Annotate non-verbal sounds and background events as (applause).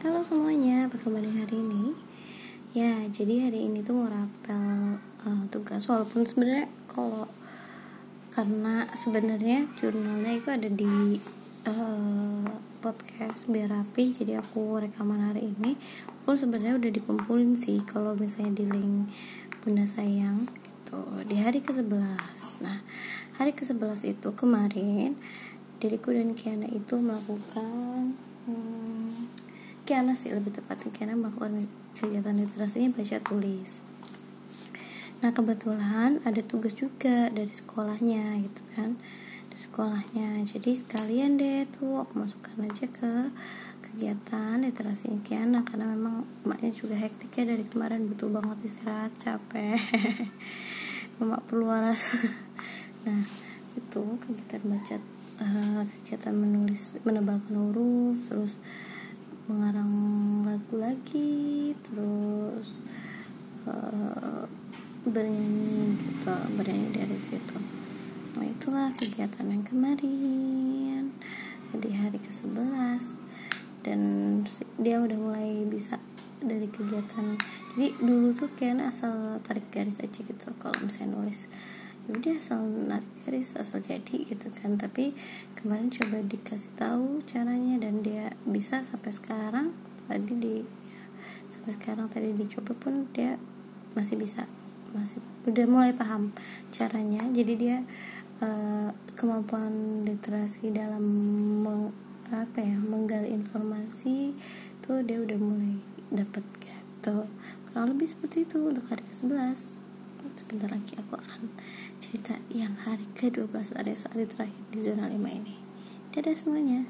Halo semuanya, apa kabar hari ini? Ya, jadi hari ini tuh mau rapel uh, tugas walaupun sebenarnya kalau karena sebenarnya jurnalnya itu ada di uh, podcast biar rapi jadi aku rekaman hari ini pun sebenarnya udah dikumpulin sih kalau misalnya di link bunda sayang gitu di hari ke 11 nah hari ke 11 itu kemarin diriku dan Kiana itu melakukan hmm, Kiana sih lebih tepatnya Kiana melakukan kegiatan literasinya baca tulis. Nah kebetulan ada tugas juga dari sekolahnya gitu kan. Dari sekolahnya. Jadi sekalian deh tuh aku masukkan aja ke kegiatan literasinya Kiana karena memang emaknya juga hektik ya dari kemarin. Butuh banget istirahat capek. (laughs) Emak perlu waras. (laughs) Nah itu kegiatan baca uh, kegiatan menulis menebalkan huruf terus mengarang lagu lagi terus uh, bernyanyi gitu bernyanyi dari situ. Nah itulah kegiatan yang kemarin di hari ke 11 dan dia udah mulai bisa dari kegiatan. Jadi dulu tuh kayak asal tarik garis aja gitu kalau misalnya nulis. Ya udah asal narik garis asal jadi gitu kan. Tapi kemarin coba dikasih tahu caranya bisa sampai sekarang tadi di ya, sampai sekarang tadi dicoba pun dia masih bisa masih udah mulai paham caranya. Jadi dia uh, kemampuan literasi dalam meng, apa ya menggali informasi tuh dia udah mulai dapat gitu. Kurang lebih seperti itu untuk hari ke-11 sebentar lagi aku akan cerita yang hari ke-12 hari hari terakhir di zona 5 ini. Dadah semuanya